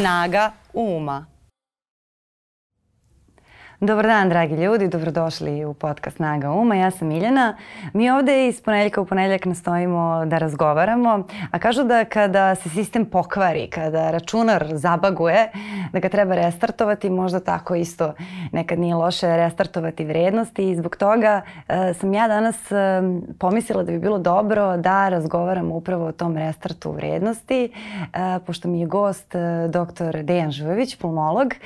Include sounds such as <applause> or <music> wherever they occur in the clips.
Snaga uma. Dobar dan, dragi ljudi, dobrodošli u podcast Snaga Uma. Ja sam Miljana. Mi ovde iz ponedeljka u ponedeljak nastojimo da razgovaramo, a kažu da kada se sistem pokvari, kada računar zabaguje, da ga treba restartovati, možda tako isto nekad nije loše restartovati vrednosti i zbog toga e, sam ja danas e, pomislila da bi bilo dobro da razgovaramo upravo o tom restartu vrednosti, e, pošto mi je gost e, dr. Dejan Žujević, pulmolog, e,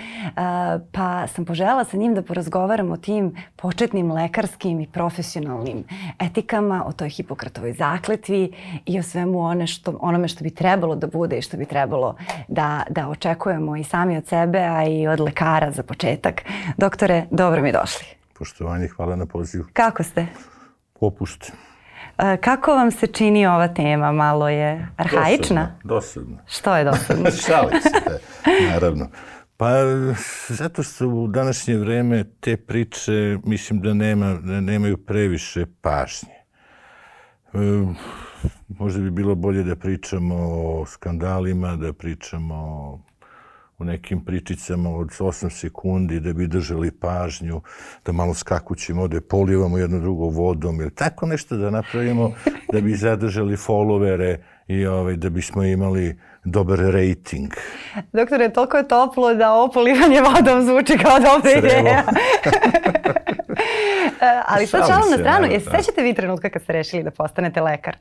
pa sam požela sa njim da porazgovaram o tim početnim lekarskim i profesionalnim etikama, o toj Hipokratovoj zakletvi i o svemu one što, onome što bi trebalo da bude i što bi trebalo da, da očekujemo i sami od sebe, a i od lekara za početak. Doktore, dobro mi došli. Poštovanje, hvala na pozivu. Kako ste? Popušt. E, Kako vam se čini ova tema? Malo je arhaična? Dosadno. dosadno. Što je dosadno? <laughs> Šalim se, naravno. Pa, zato što u današnje vreme te priče, mislim da, nema, da nemaju previše pažnje. E, možda bi bilo bolje da pričamo o skandalima, da pričamo o nekim pričicama od 8 sekundi, da bi držali pažnju, da malo skakućemo, da polivamo jedno drugo vodom, ili tako nešto da napravimo, da bi zadržali followere i ovaj, da bismo imali dobar rating. Doktore, toliko je toplo da opolivanje vodom zvuči kao dobra ideja. <laughs> E, Ali sad šalim na stranu, jesi da. sećate vi trenutka kad ste rešili da postanete lekar?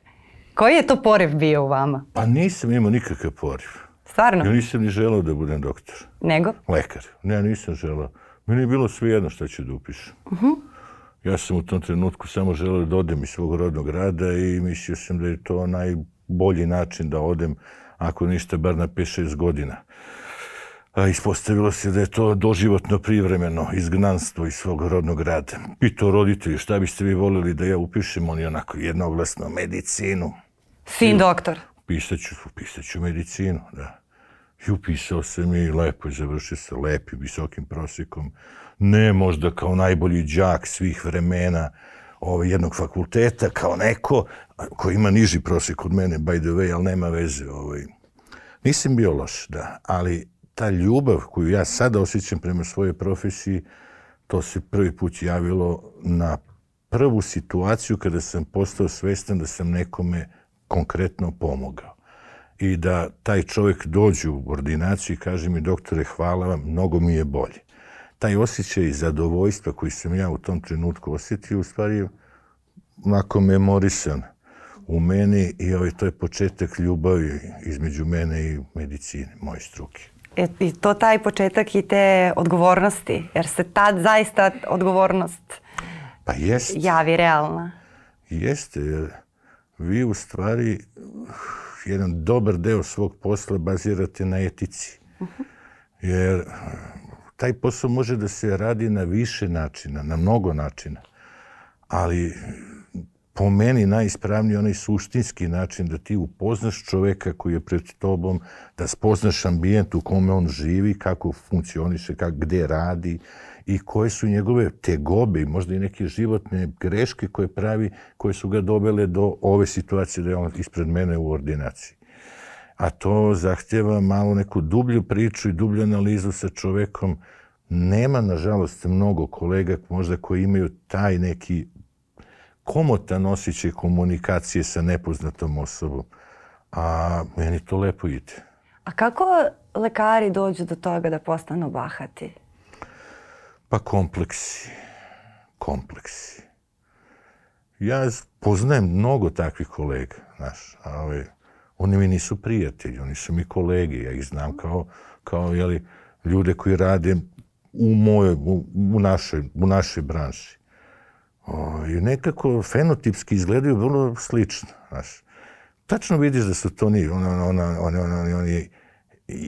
Koji je to poriv bio u vama? Pa nisam imao nikakav poriv. Stvarno? Ja nisam ni želeo da budem doktor. Nego? Lekar. Ne, nisam želeo. Meni je bilo sve jedno što ću da upišem. Ja sam u tom trenutku samo želeo da odem iz svog rodnog grada i mislio sam da je to najbolji način da odem, ako ništa, bar na 5-6 godina. A ispostavilo se da je to doživotno privremeno izgnanstvo iz svog rodnog grada. Pitao roditelji šta biste vi volili da ja upišem, oni onako jednoglasno medicinu. Sin doktor. Upisat ću, upisat ću medicinu, da. I upisao sam i lepo je završio sa lepim, visokim prosjekom. Ne možda kao najbolji đak svih vremena ovaj, jednog fakulteta, kao neko koji ima niži prosjek od mene, by the way, ali nema veze. Ovaj. Nisam bio loš, da, ali ta ljubav koju ja sada osjećam prema svojoj profesiji, to se prvi put javilo na prvu situaciju kada sam postao svestan da sam nekome konkretno pomogao. I da taj čovjek dođe u ordinaciju i kaže mi, doktore, hvala vam, mnogo mi je bolje. Taj osjećaj zadovoljstva koji sam ja u tom trenutku osjetio, u stvari onako memorisan u meni i ovaj, to je početak ljubavi između mene i medicine, moje struke. E, I to taj početak i te odgovornosti, jer se tad zaista odgovornost Pa jest, javi realna. jeste, jer vi u stvari jedan dobar deo svog posla bazirate na etici. Jer taj posao može da se radi na više načina, na mnogo načina. Ali po meni najispravniji onaj suštinski način da ti upoznaš čoveka koji je pred tobom, da spoznaš ambijent u kome on živi, kako funkcioniše, kako, gde radi i koje su njegove tegobe i možda i neke životne greške koje pravi, koje su ga dovele do ove situacije da je on ispred mene u ordinaciji. A to zahtjeva malo neku dublju priču i dublju analizu sa čovekom. Nema, nažalost, mnogo kolega možda koji imaju taj neki komotan osjećaj komunikacije sa nepoznatom osobom. A meni to lepo ide. A kako lekari dođu do toga da postanu bahati? Pa kompleksi. Kompleksi. Ja poznajem mnogo takvih kolega, znaš, a ove, oni mi nisu prijatelji, oni su mi kolege, ja ih znam kao, kao jeli, ljude koji rade u mojoj, u, u našoj, u našoj branši. O, I nekako fenotipski izgledaju vrlo slično, znaš. Tačno vidiš da su to oni, ona, ona, ona, ona, oni i- i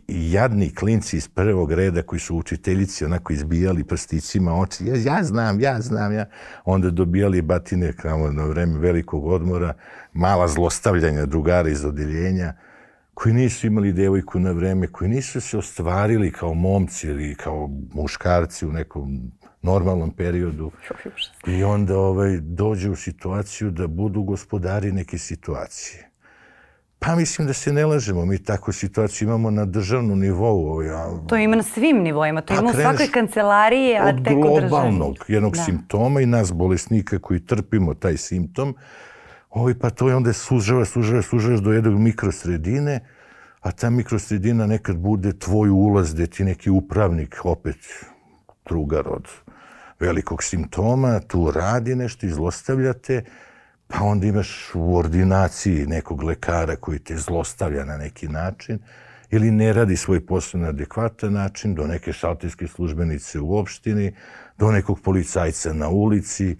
jadni klinci iz prvog reda koji su učiteljici onako izbijali prsticima oči. Ja, ja znam, ja znam, ja. Onda dobijali batine kao na vreme velikog odmora, mala zlostavljanja drugara iz odeljenja koji nisu imali devojku na vreme, koji nisu se ostvarili kao momci ili kao muškarci u nekom normalnom periodu. I onda ovaj, dođe u situaciju da budu gospodari neke situacije. Pa mislim da se ne lažemo, mi takvu situaciju imamo na državnom nivou. Ja, to ima na svim nivoima, to pa ima u svakoj kancelariji, a tek u državi. Od globalnog jednog da. simptoma i nas bolesnika koji trpimo taj simptom, ovaj, pa to je onda sužava, sužava, sužavaš do jednog mikrosredine, a ta mikrosredina nekad bude tvoj ulaz gde ti neki upravnik, opet drugar od velikog simptoma, tu radi nešto, izlostavljate, pa onda imaš u ordinaciji nekog lekara koji te zlostavlja na neki način, ili ne radi svoj posao na adekvatan način, do neke šalterske službenice u opštini, do nekog policajca na ulici,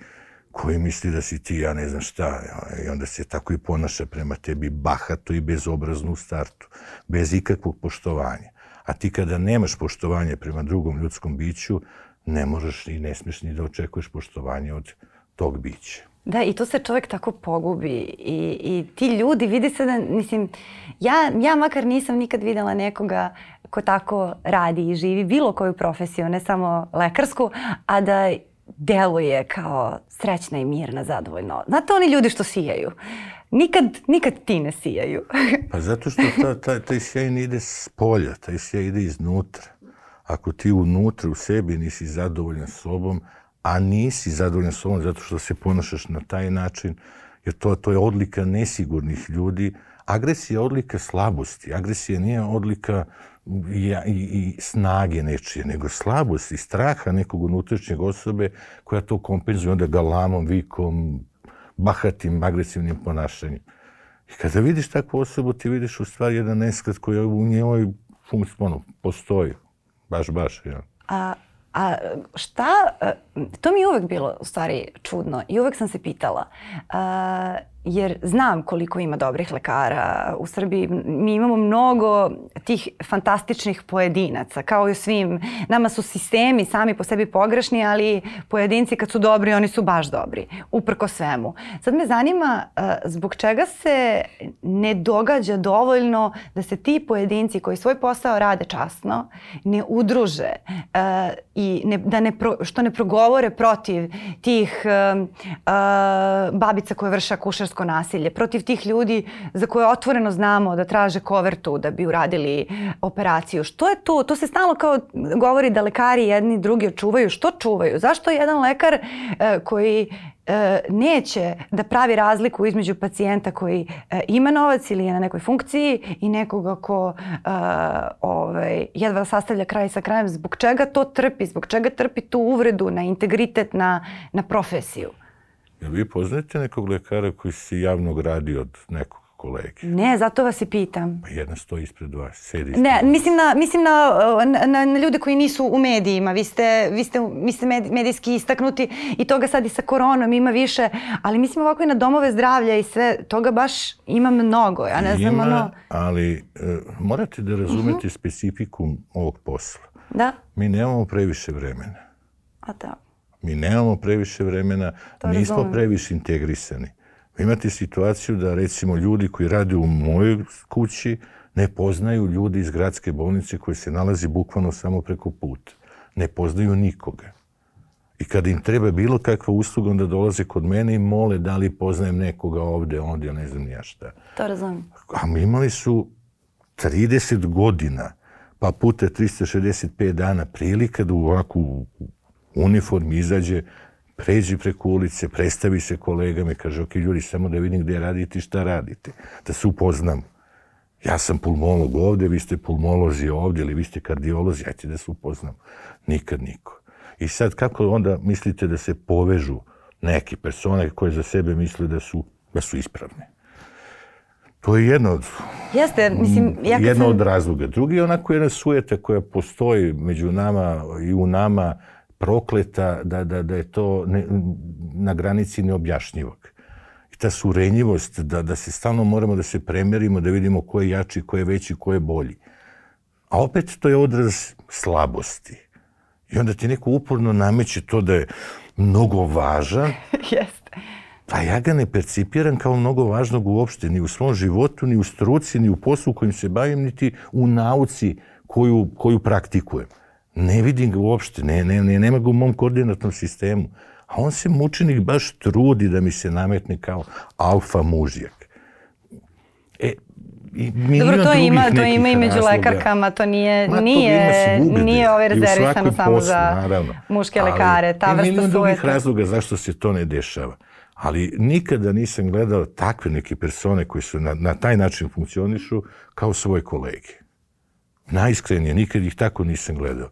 koji misli da si ti, ja ne znam šta, i onda se tako i ponaša prema tebi bahato i bezobrazno u startu, bez ikakvog poštovanja. A ti kada nemaš poštovanje prema drugom ljudskom biću, ne možeš i ne smiješ ni da očekuješ poštovanje od tog bića. Da, i tu se čovjek tako pogubi i, i ti ljudi, vidi se da, mislim, ja, ja makar nisam nikad videla nekoga ko tako radi i živi bilo koju profesiju, ne samo lekarsku, a da deluje kao srećna i mirna, zadovoljno. Znate oni ljudi što sijaju? Nikad, nikad ti ne sijaju. <laughs> pa zato što ta, ta, taj sjaj ne ide s polja, taj sjaj ide iznutra. Ako ti unutra u sebi nisi zadovoljan sobom, a nisi zadovoljan sobom zato što se ponašaš na taj način, jer to, to je odlika nesigurnih ljudi. Agresija je odlika slabosti. Agresija nije odlika i, i, i snage nečije, nego slabosti, straha nekog unutrašnjeg osobe koja to kompenzuje onda galamom, vikom, bahatim, agresivnim ponašanjem. I kada vidiš takvu osobu, ti vidiš u stvari jedan nesklad koji u njoj funkciju, ono, postoji. Baš, baš, ja. A, a šta, to mi je uvek bilo u stvari čudno i uvek sam se pitala. A, jer znam koliko ima dobrih lekara u Srbiji. Mi imamo mnogo tih fantastičnih pojedinaca, kao i u svim. Nama su sistemi sami po sebi pogrešni, ali pojedinci kad su dobri, oni su baš dobri, uprko svemu. Sad me zanima uh, zbog čega se ne događa dovoljno da se ti pojedinci koji svoj posao rade časno ne udruže uh, i ne, da ne pro, što ne progovore protiv tih uh, uh, babica koje vrše akušarsko fizičko nasilje, protiv tih ljudi za koje otvoreno znamo da traže kovertu da bi uradili operaciju. Što je to? To se stalno kao govori da lekari jedni drugi čuvaju. Što čuvaju? Zašto jedan lekar e, koji neće da pravi razliku između pacijenta koji e, ima novac ili je na nekoj funkciji i nekoga ko e, ovaj, jedva sastavlja kraj sa krajem. Zbog čega to trpi? Zbog čega trpi tu uvredu na integritet, na, na profesiju? Jel vi poznajete nekog lekara koji se javno gradi od nekog kolege? Ne, zato vas i pitam. Pa jedna stoji ispred vas, sedi ispred Ne, mislim, na, mislim na, na, na ljude koji nisu u medijima. Vi ste, vi ste, vi ste medijski istaknuti i toga sad i sa koronom ima više, ali mislim ovako i na domove zdravlja i sve, toga baš ima mnogo. Ja ne znam, ima, ono... ali e, morate da razumete uh mhm. -huh. specifikum ovog posla. Da? Mi nemamo previše vremena. A da. Mi nemamo previše vremena, to nismo razumem. previše integrisani. Imate situaciju da recimo ljudi koji rade u mojoj kući ne poznaju ljudi iz gradske bolnice koji se nalazi bukvalno samo preko puta. Ne poznaju nikoga. I kada im treba bilo kakva usluga, onda dolaze kod mene i mole da li poznajem nekoga ovde, ondje, ne znam ja šta. To razumem. A imali su 30 godina, pa puta 365 dana prilika da u ovakvu uniformi izađe, pređi preko ulice, predstavi se kolegama i kaže, ok, ljudi, samo da vidim gde radite i šta radite, da se upoznam. Ja sam pulmolog ovde, vi ste pulmolozi ovde ili vi ste kardiolozi, ajte da se upoznam. Nikad niko. I sad kako onda mislite da se povežu neke persone koje za sebe misle da su, da su ispravne? To je jedno od, Jeste, mislim, ja jedno sam... od razloga. Drugi je onako jedna sujeta koja postoji među nama i u nama, prokleta, da, da, da je to ne, na granici neobjašnjivog. I ta surenjivost, da, da se stalno moramo da se premerimo, da vidimo ko je jači, ko je veći, ko je bolji. A opet to je odraz slabosti. I onda ti neko uporno nameće to da je mnogo važan. <laughs> Jeste. Pa ja ga ne percipiram kao mnogo važnog uopšte, ni u svom životu, ni u struci, ni u poslu kojim se bavim, niti u nauci koju, koju praktikujem. Ne vidim ga uopšte, ne, ne, ne, nema ga u mom koordinatnom sistemu. A on se mučenik baš trudi da mi se nametne kao alfa mužjak. E, i Dobro, to ima, to ima i među razloga. lekarkama, to nije, Ma, nije, nije ove rezervisano samo poslu, za naravno. muške ali, lekare, ta vrsta sujeta. Ima drugih razloga zašto se to ne dešava. Ali nikada nisam gledao takve neke persone koji su na, na taj način funkcionišu kao svoje kolege. Najiskrenije, nikad ih tako nisam gledao.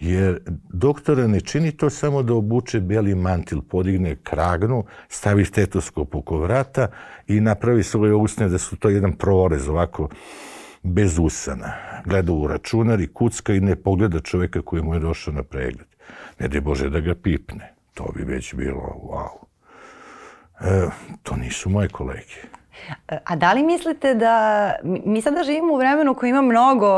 Jer doktora ne čini to samo da obuče beli mantil, podigne kragnu, stavi stetoskop oko vrata i napravi svoje usne da su to jedan prorez ovako bez usana. Gleda u računar i kucka i ne pogleda čoveka koji mu je došao na pregled. Ne de Bože da ga pipne. To bi već bilo wow. E, to nisu moje kolege. A da li mislite da, mi sada živimo u vremenu koji ima mnogo,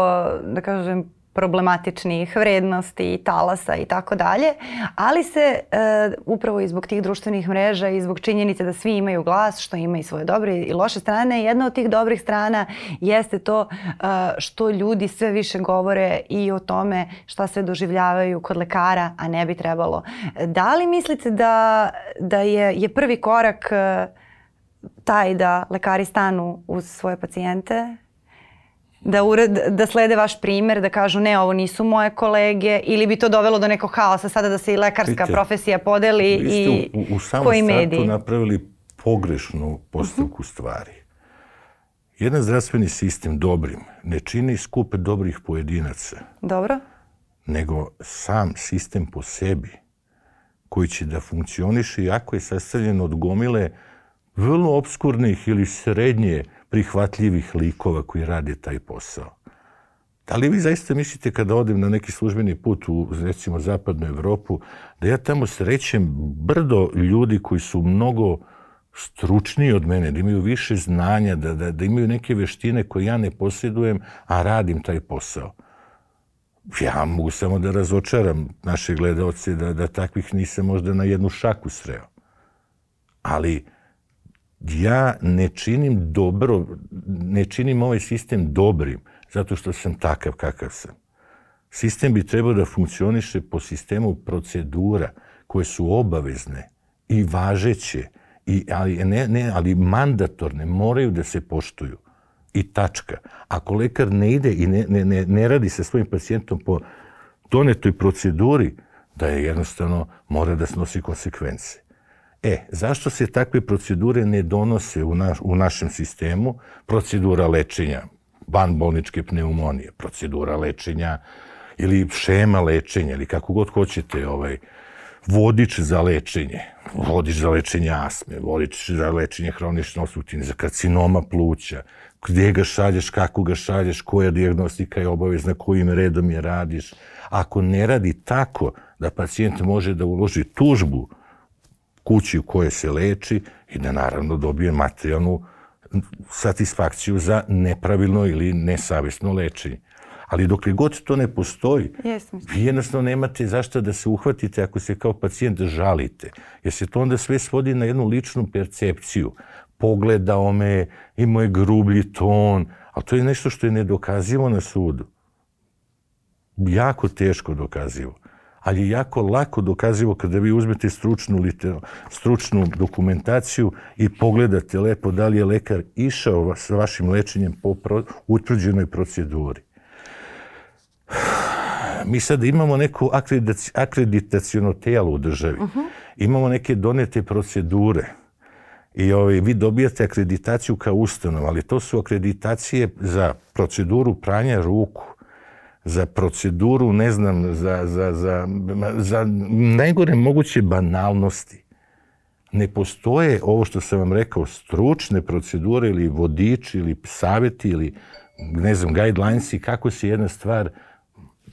da kažem, problematičnih vrednosti, talasa i tako dalje, ali se e, upravo i zbog tih društvenih mreža i zbog činjenice da svi imaju glas, što ima i svoje dobre i loše strane, jedna od tih dobrih strana jeste to e, što ljudi sve više govore i o tome šta sve doživljavaju kod lekara, a ne bi trebalo. Da li mislite da, da je, je prvi korak e, taj da lekari stanu uz svoje pacijente da, ured, da slede vaš primer, da kažu ne, ovo nisu moje kolege ili bi to dovelo do nekog haosa sada da se i lekarska Vidite, profesija podeli i u, u samom koji mediji? Vi napravili pogrešnu postavku uh -huh. stvari. Jedan zdravstveni sistem dobrim ne čini skupe dobrih pojedinaca. Dobro. Nego sam sistem po sebi koji će da funkcioniše iako je sastavljen od gomile vrlo obskurnih ili srednje prihvatljivih likova koji rade taj posao. Da li vi zaista mislite kada odem na neki službeni put u, recimo, zapadnu Evropu, da ja tamo srećem brdo ljudi koji su mnogo stručniji od mene, da imaju više znanja, da, da, da imaju neke veštine koje ja ne posjedujem, a radim taj posao. Ja mogu samo da razočaram naše gledalce da, da takvih nisam možda na jednu šaku sreo. Ali ja ne činim dobro, ne činim ovaj sistem dobrim, zato što sam takav kakav sam. Sistem bi trebao da funkcioniše po sistemu procedura koje su obavezne i važeće, i, ali, ne, ne, ali mandatorne, moraju da se poštuju. I tačka. Ako lekar ne ide i ne, ne, ne, ne radi sa svojim pacijentom po donetoj proceduri, da je jednostavno mora da snosi konsekvence. E, zašto se takve procedure ne donose u, naš, u našem sistemu? Procedura lečenja banbolničke pneumonije, procedura lečenja ili šema lečenja ili kako god hoćete, ovaj, vodič za lečenje, vodič za lečenje asme, vodič za lečenje hronične osutine, za karcinoma pluća, gdje ga šalješ, kako ga šalješ, koja diagnostika je obavezna, kojim redom je radiš. Ako ne radi tako da pacijent može da uloži tužbu kući u kojoj se leči i da naravno dobije materijalnu satisfakciju za nepravilno ili nesavjesno lečenje. Ali dok god to ne postoji, yes, vi jednostavno nemate zašto da se uhvatite ako se kao pacijent žalite. Jer se to onda sve svodi na jednu ličnu percepciju. Pogledao me, imao je grublji ton, ali to je nešto što je nedokazivo na sudu. Jako teško dokazivo ali je jako lako dokazivo kada vi uzmete stručnu, liter, stručnu dokumentaciju i pogledate lepo da li je lekar išao sa vašim lečenjem po pro, utvrđenoj proceduri. Mi sad imamo neko akreditacijono tijelo u državi. Uh -huh. Imamo neke donete procedure. I ovaj, vi dobijate akreditaciju kao ustanova, ali to su akreditacije za proceduru pranja ruku za proceduru, ne znam, za, za, za, za najgore moguće banalnosti. Ne postoje ovo što sam vam rekao, stručne procedure ili vodiči ili savjeti ili ne znam, guidelines i kako se jedna stvar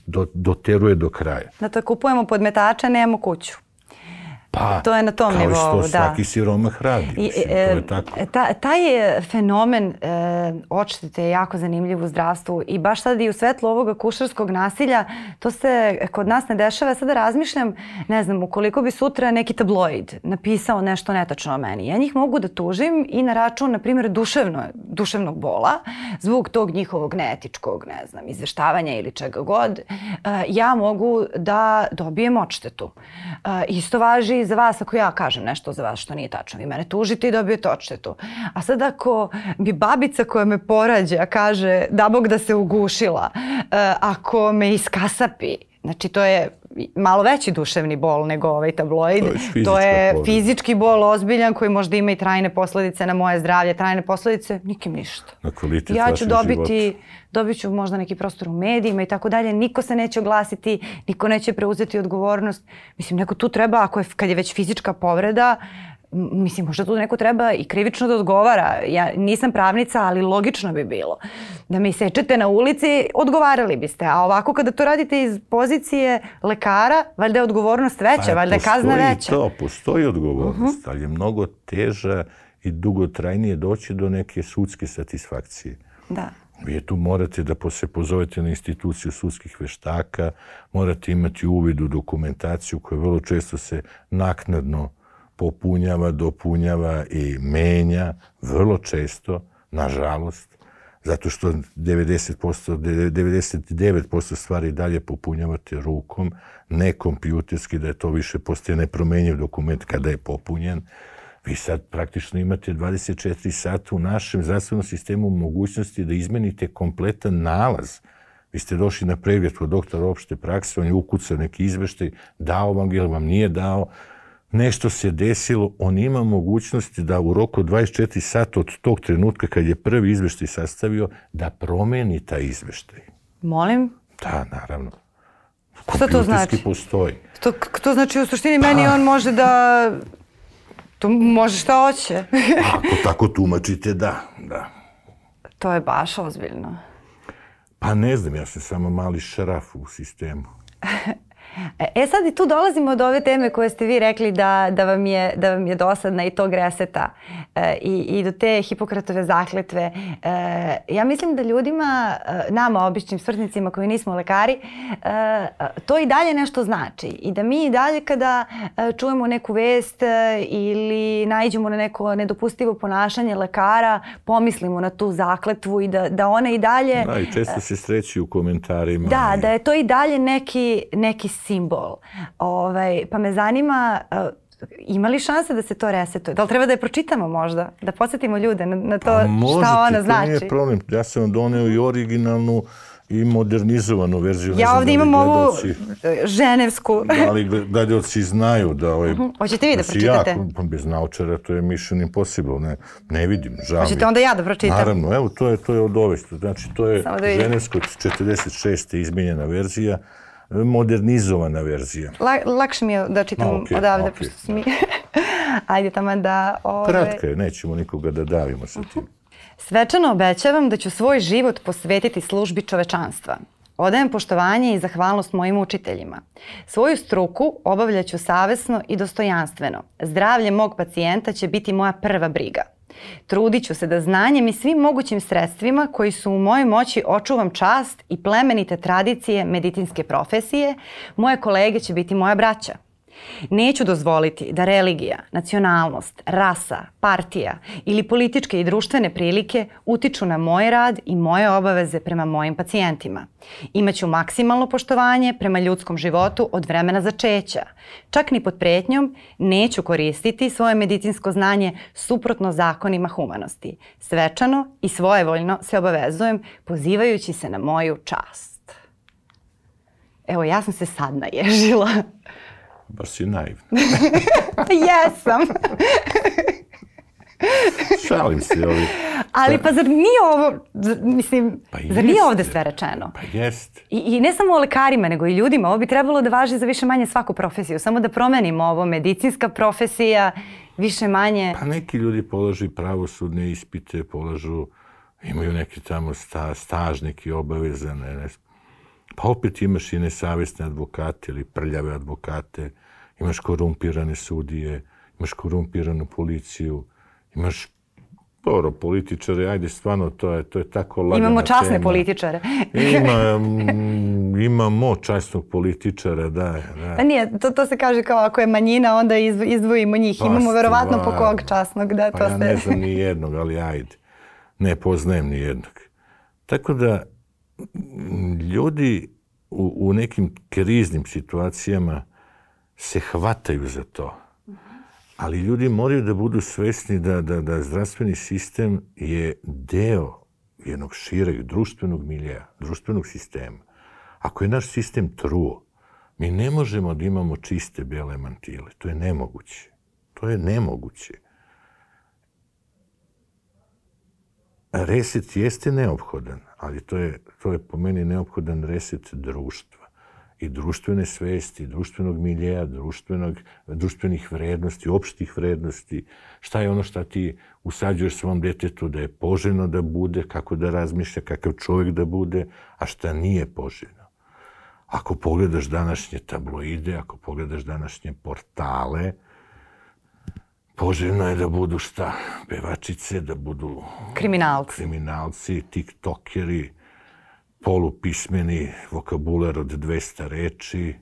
do, doteruje do kraja. Da to kupujemo podmetače, nemamo kuću. Pa, to je na tom nivou, da. Kao što svaki siromah radi. I, mislim, to je tako. Ta, taj je fenomen e, odštete jako zanimljiv u zdravstvu i baš sad i u svetlu ovoga kušarskog nasilja, to se kod nas ne dešava. Sada razmišljam, ne znam, ukoliko bi sutra neki tabloid napisao nešto netačno o meni, ja njih mogu da tužim i na račun, na primjer, duševno, duševnog bola, zbog tog njihovog neetičkog, ne znam, izveštavanja ili čega god, e, ja mogu da dobijem odštetu. E, isto važi i za vas ako ja kažem nešto za vas što nije tačno. Vi mene tužite i dobijete odštetu. A sad ako mi babica koja me porađa kaže da Bog da se ugušila, uh, ako me iskasapi, znači to je malo veći duševni bol nego ovaj tabloid. To je to je povreda. fizički bol ozbiljan koji možda ima i trajne posledice na moje zdravlje, trajne posledice, nikim ništa. Na kvalitet Ja ću dobiti, života. dobit ću možda neki prostor u medijima i tako dalje. Niko se neće oglasiti, niko neće preuzeti odgovornost. Mislim, neko tu treba, ako je, kad je već fizička povreda, m, mislim, možda tu neko treba i krivično da odgovara. Ja nisam pravnica, ali logično bi bilo. Da mi sečete na ulici, odgovarali biste. A ovako kada to radite iz pozicije lekara, valjda je odgovornost veća, Pa, valjda je kazna veća. to, postoji odgovornost, Mhm. ali je mnogo teža i dugotrajnije doći do neke sudske satisfakcije. Da. Vi tu morate da se pozovete na instituciju sudskih veštaka, morate imati uvid u dokumentaciju koja vrlo često se naknadno popunjava, dopunjava i menja, vrlo često, nažalost, zato što 90%, 99% stvari dalje popunjavate rukom, ne kompjuterski, da je to više postaje nepromenjiv dokument kada je popunjen. Vi sad praktično imate 24 sata u našem zdravstvenom sistemu mogućnosti da izmenite kompletan nalaz. Vi ste došli na pregled kod doktora opšte prakse, on je ukucao neki izveštaj, dao vam ga ili vam nije dao, nešto se desilo, on ima mogućnosti da u roku od 24 sata od tog trenutka kad je prvi izveštaj sastavio, da promeni taj izveštaj. Molim? Da, naravno. Šta to znači? postoji. To, to znači u suštini meni on može da... To može šta hoće. Ako tako tumačite, da, da. to je baš ozbiljno. Pa ne znam, ja sam samo mali šaraf u sistemu. <laughs> E sad i tu dolazimo do ove teme koje ste vi rekli da, da, vam, je, da vam je dosadna i tog reseta e, i, i do te Hipokratove zakletve. E, ja mislim da ljudima, e, nama običnim smrtnicima koji nismo lekari, e, to i dalje nešto znači. I da mi i dalje kada e, čujemo neku vest e, ili naiđemo na neko nedopustivo ponašanje lekara, pomislimo na tu zakletvu i da, da ona i dalje... Da, i često se sreći u komentarima. Da, da je to i dalje neki, neki simbol. Ovaj, pa me zanima, uh, ima li šanse da se to resetuje? Da li treba da je pročitamo možda? Da podsjetimo ljude na, na to Pa možete, šta ona to znači? nije problem. Ja sam vam doneo i originalnu i modernizovanu verziju. Ja ovdje da imam ovu e, ženevsku. <laughs> Da li gle- gledaoci znaju da ovaj... Hoćete vi da si pročitate? Ja, pa bez naučara to je mission impossible. Ne, ne vidim, žao Hoćete onda ja da pročitam? Naravno, evo, to je, to je od ove. Znači, to je da ženevsko 46. izmijenjena verzija, modernizovana verzija. La, lakše mi je da čitam okej, odavde, okej, pošto smo mi... <laughs> Ajde tamo da... Ove, Kratka je, nećemo nikoga da davimo sa tim. Svečano obećavam da ću svoj život posvetiti službi čovečanstva. Odajem poštovanje i zahvalnost mojim učiteljima. Svoju struku obavljaću savesno i dostojanstveno. Zdravlje mog pacijenta će biti moja prva briga. Trudit ću se da znanjem i svim mogućim sredstvima koji su u mojoj moći očuvam čast i plemenite tradicije medicinske profesije. Moje kolege će biti moja braća. Neću dozvoliti da religija, nacionalnost, rasa, partija ili političke i društvene prilike utiču na moj rad i moje obaveze prema mojim pacijentima. Imaću maksimalno poštovanje prema ljudskom životu od vremena začeća. Čak ni pod pretnjom neću koristiti svoje medicinsko znanje suprotno zakonima humanosti. Svečano i svojevoljno se obavezujem pozivajući se na moju čast. Evo, ja sam se sad naježila. Baš si naivna. <laughs> Jesam. <laughs> Šalim se, ali... Ali pa zar nije ovo, mislim, Pa zar nije ovde sve rečeno? Pa jest. I, I ne samo o lekarima, nego i ljudima. Ovo bi trebalo da važi za više manje svaku profesiju. Samo da promenimo ovo. Medicinska profesija, više manje... Pa neki ljudi polažu i pravosudne ispite, polažu, imaju neke tamo sta, staž, neki obavezane. Ne, znam. Pa opet imaš i nesavjesne advokate ili prljave advokate, imaš korumpirane sudije, imaš korumpiranu policiju, imaš dobro, političare, ajde, stvarno, to je, to je tako lagana Imamo časne tema. političare. Ima, mm, imamo časnog političara, da, da. Pa nije, to, to se kaže kao ako je manjina, onda izdvojimo njih. Pa Imamo verovatno po stvarno. kog časnog da Pa to ja se... ne znam ni jednog, ali ajde. Ne poznajem ni jednog. Tako da, ljudi u, u nekim kriznim situacijama se hvataju za to. Ali ljudi moraju da budu svesni da, da, da zdravstveni sistem je deo jednog šireg društvenog milija, društvenog sistema. Ako je naš sistem truo, mi ne možemo da imamo čiste bele mantile. To je nemoguće. To je nemoguće. Reset jeste neophodan, ali to je, to je po meni neophodan reset društva i društvene svesti, društvenog miljeja, društvenog, društvenih vrednosti, opštih vrednosti. Šta je ono šta ti usađuješ svom detetu da je poželjno da bude, kako da razmišlja, kakav čovjek da bude, a šta nije poželjno. Ako pogledaš današnje tabloide, ako pogledaš današnje portale, Poželjno je da budu šta? Pevačice, da budu... Kriminalci. Kriminalci, tiktokeri, polupismeni, vokabular od 200 reči.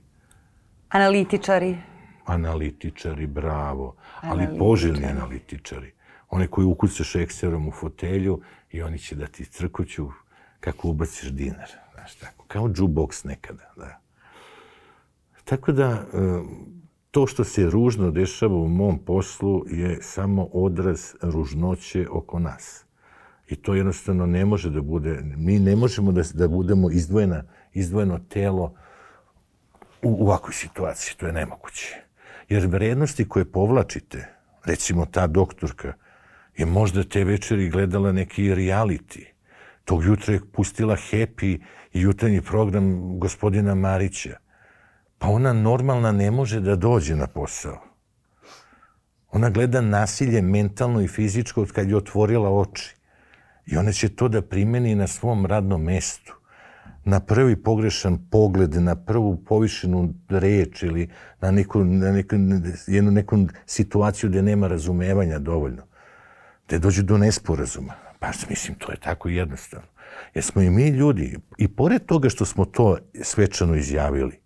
Analitičari. Analitičari, bravo. Ali poželjni analitičari. One koji ukucaš ekserom u fotelju i oni će da ti crkuću kako ubaciš dinar. Znaš, tako. Kao jukebox nekada, da. Tako da, to što se ružno dešava u mom poslu je samo odraz ružnoće oko nas. I to jednostavno ne može da bude, mi ne možemo da, da budemo izdvojena, izdvojeno telo u, u ovakvoj situaciji, to je nemoguće. Jer vrednosti koje povlačite, recimo ta doktorka, je možda te večeri gledala neki reality. Tog jutra je pustila Happy i jutarnji program gospodina Marića pa ona normalna ne može da dođe na posao. Ona gleda nasilje mentalno i fizičko od kad je otvorila oči. I ona će to da primeni na svom radnom mestu. Na prvi pogrešan pogled, na prvu povišenu reč ili na neku, na neku, jednu neku situaciju gde nema razumevanja dovoljno. Gde dođe do nesporazuma. Pa mislim, to je tako jednostavno. Jer smo i mi ljudi, i pored toga što smo to svečano izjavili,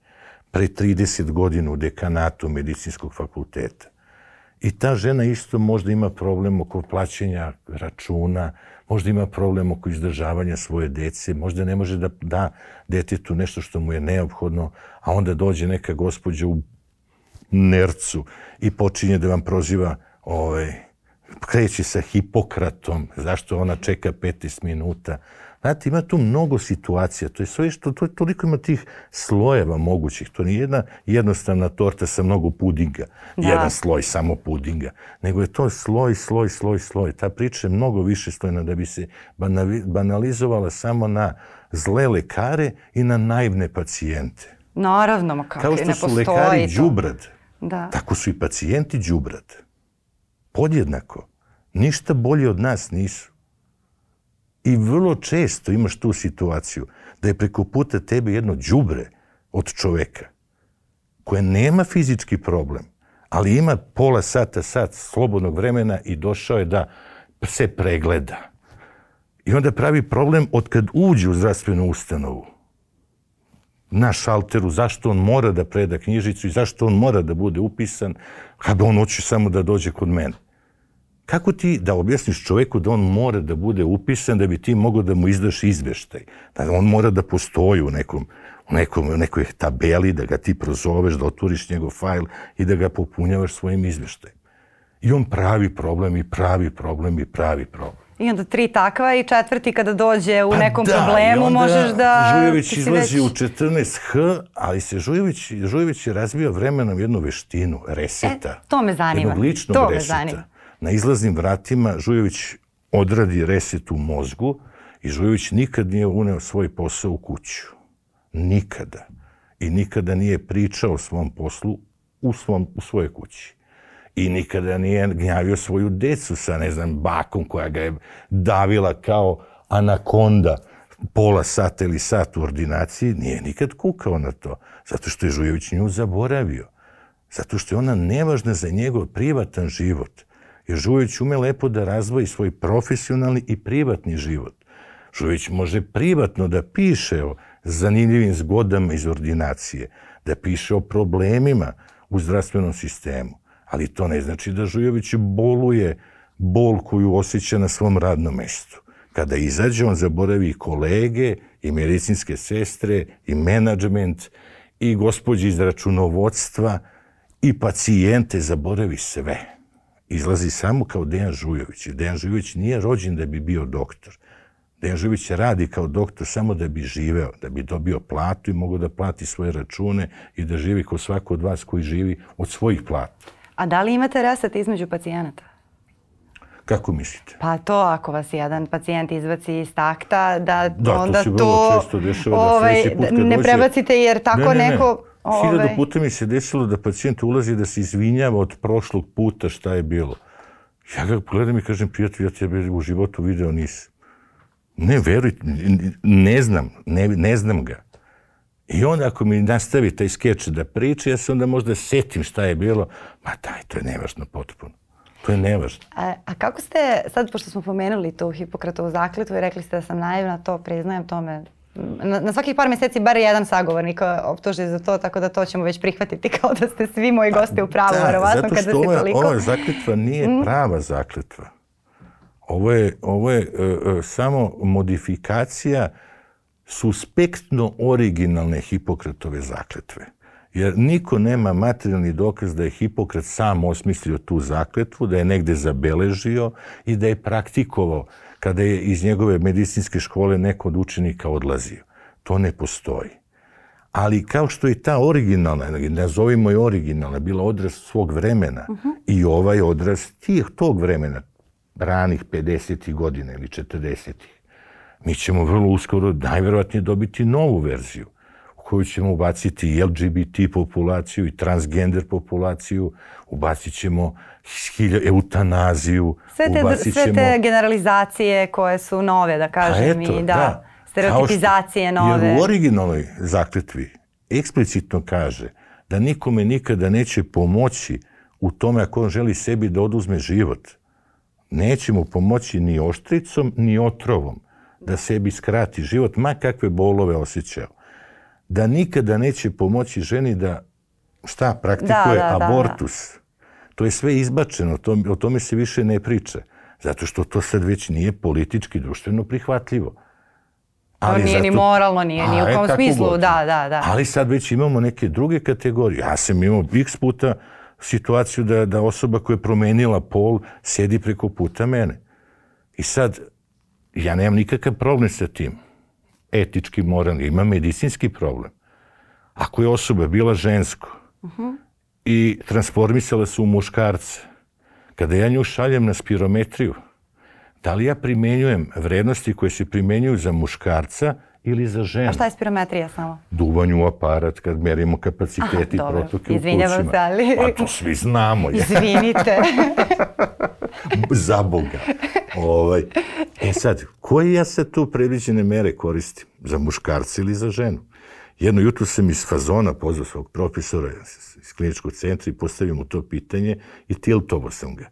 pre 30 godina u dekanatu medicinskog fakulteta. I ta žena isto možda ima problem oko plaćanja računa, možda ima problem oko izdržavanja svoje dece, možda ne može da da detetu nešto što mu je neophodno, a onda dođe neka gospođa u nercu i počinje da vam proziva ovaj, kreće sa Hipokratom, zašto ona čeka 15 minuta, Znate, ima tu mnogo situacija, to je sve što, to, toliko ima tih slojeva mogućih, to nije jedna jednostavna torta sa mnogo pudinga, da. jedan sloj samo pudinga, nego je to sloj, sloj, sloj, sloj. Ta priča je mnogo više slojna da bi se banalizovala samo na zle lekare i na naivne pacijente. Naravno, ma kako Kao što su lekari džubrad, da. tako su i pacijenti džubrad. Podjednako. Ništa bolje od nas nisu. I vrlo često imaš tu situaciju da je preko puta tebe jedno đubre od čoveka koje nema fizički problem, ali ima pola sata, sat slobodnog vremena i došao je da se pregleda. I onda pravi problem od kad uđe u zdravstvenu ustanovu na šalteru, zašto on mora da preda knjižicu i zašto on mora da bude upisan, kada on hoće samo da dođe kod mene. Kako ti da objasniš čoveku da on mora da bude upisan da bi ti mogao da mu izdaš izveštaj? Da on mora da postoji u nekom, u nekom, u nekoj tabeli, da ga ti prozoveš, da otvoriš njegov fajl i da ga popunjavaš svojim izveštajem. I on pravi problem i pravi problem i pravi problem. I onda tri takva i četvrti kada dođe u pa nekom da, problemu možeš da... Žujević izlazi već... u 14H, ali se Žujević, Žujević je razvio vremenom jednu veštinu, reseta. E, to me zanima. Jednog ličnog to reseta. Me zanima na izlaznim vratima Žujović odradi reset u mozgu i Žujović nikad nije uneo svoj posao u kuću. Nikada. I nikada nije pričao o svom poslu u, svom, u svojoj kući. I nikada nije gnjavio svoju decu sa, ne znam, bakom koja ga je davila kao anakonda pola sata ili sat u ordinaciji, nije nikad kukao na to. Zato što je Žujović nju zaboravio. Zato što je ona nevažna za njegov privatan život. Jer Žujović ume lepo da razvoji svoj profesionalni i privatni život. Žujović može privatno da piše o zanimljivim zgodama iz ordinacije, da piše o problemima u zdravstvenom sistemu. Ali to ne znači da Žujović boluje bol koju osjeća na svom radnom mestu. Kada izađe, on zaboravi i kolege, i medicinske sestre, i menadžment, i gospođe iz računovodstva, i pacijente, zaboravi sve izlazi samo kao Dejan Žujović. Dejan Žujović nije rođen da bi bio doktor. Dejan Žujović radi kao doktor samo da bi živeo, da bi dobio platu i mogao da plati svoje račune i da živi kao svako od vas koji živi od svojih plata. A da li imate reset između pacijenata? Kako mislite? Pa to ako vas jedan pacijent izbaci iz takta, da, Da, onda to to, često dešava da ovaj, sledeći put ne dođe- prebacite jer tako ne, ne, ne. Neko... Hiljadu puta mi se desilo da pacijent ulazi da se izvinjava od prošlog puta šta je bilo. Ja ga pogledam i kažem, prijatelj, ja tebe u životu video nisam. Ne, veruj, ne znam, ne, ne znam ga. I onda ako mi nastavi taj skeč da priča, ja se onda možda setim šta je bilo. Ma daj, to je nevažno potpuno. To je nevažno. A, a kako ste, sad pošto smo pomenuli tu Hipokratovu zakletvu i rekli ste da sam naivna, to priznajem tome. Na, na svakih par mjeseci bar jedan sagovornik optuži za to, tako da to ćemo već prihvatiti kao da ste svi moji gosti u pravu, Da, verovatno zato kada što ste toliko. Mm. ova zakletva nije prava zakletva. Ovo je, ovo je e, e, samo modifikacija suspektno originalne Hipokratove zakletve. Jer niko nema materijalni dokaz da je Hipokrat sam osmislio tu zakletvu, da je negde zabeležio i da je praktikovao kada je iz njegove medicinske škole neko od učenika odlazio. To ne postoji. Ali kao što je ta originalna, nazovimo je originalna, bila odraz svog vremena i ovaj odraz tih, tog vremena, ranih 50. godina ili 40. Mi ćemo vrlo uskoro najverovatnije dobiti novu verziju u koju ćemo ubaciti i LGBT populaciju i transgender populaciju, ubacit ćemo hilja, eutanaziju, Sve te, ubacit sve ćemo... te generalizacije koje su nove, da Pa kažem, eto, i da, stereotipizacije Kao što- nove. Jer u originalnoj zakletvi eksplicitno kaže da nikome nikada neće pomoći u tome ako on želi sebi da oduzme život. Neće mu pomoći ni oštricom, ni otrovom da sebi skrati život, ma kakve bolove osjećao. Da nikada neće pomoći ženi da šta praktikuje Da, da, da, abortus. To je sve izbačeno, to, o tome se više ne priča. Zato što to sad već nije politički, društveno prihvatljivo. To nije ni moralno, nije ni u e, kom smislu, god. da, da, da. Ali sad već imamo neke druge kategorije. Ja sam imao x puta situaciju da, da osoba koja je promenila pol sedi preko puta mene. I sad, ja nemam nikakav problem sa tim. Etički, moralni. Imam medicinski problem. Ako je osoba bila žensko i transformisala se u muškarca, kada ja nju šaljem na spirometriju, da li ja primenjujem vrednosti koje se primenjuju za muškarca ili za ženu? A šta je spirometrija samo? duvanju u aparat kad merimo kapaciteti i protoke u Izvinjavam plućima. se, ali- Pa to svi znamo. je. Izvinite. <laughs> Za Boga. Ovaj. E sad, koje ja sad tu predviđene mere koristim? Za muškarca ili za ženu? Jedno jutro sam iz fazona pozvao svog profesora iz kliničkog centra i postavio mu to pitanje i tiltovo sam ga.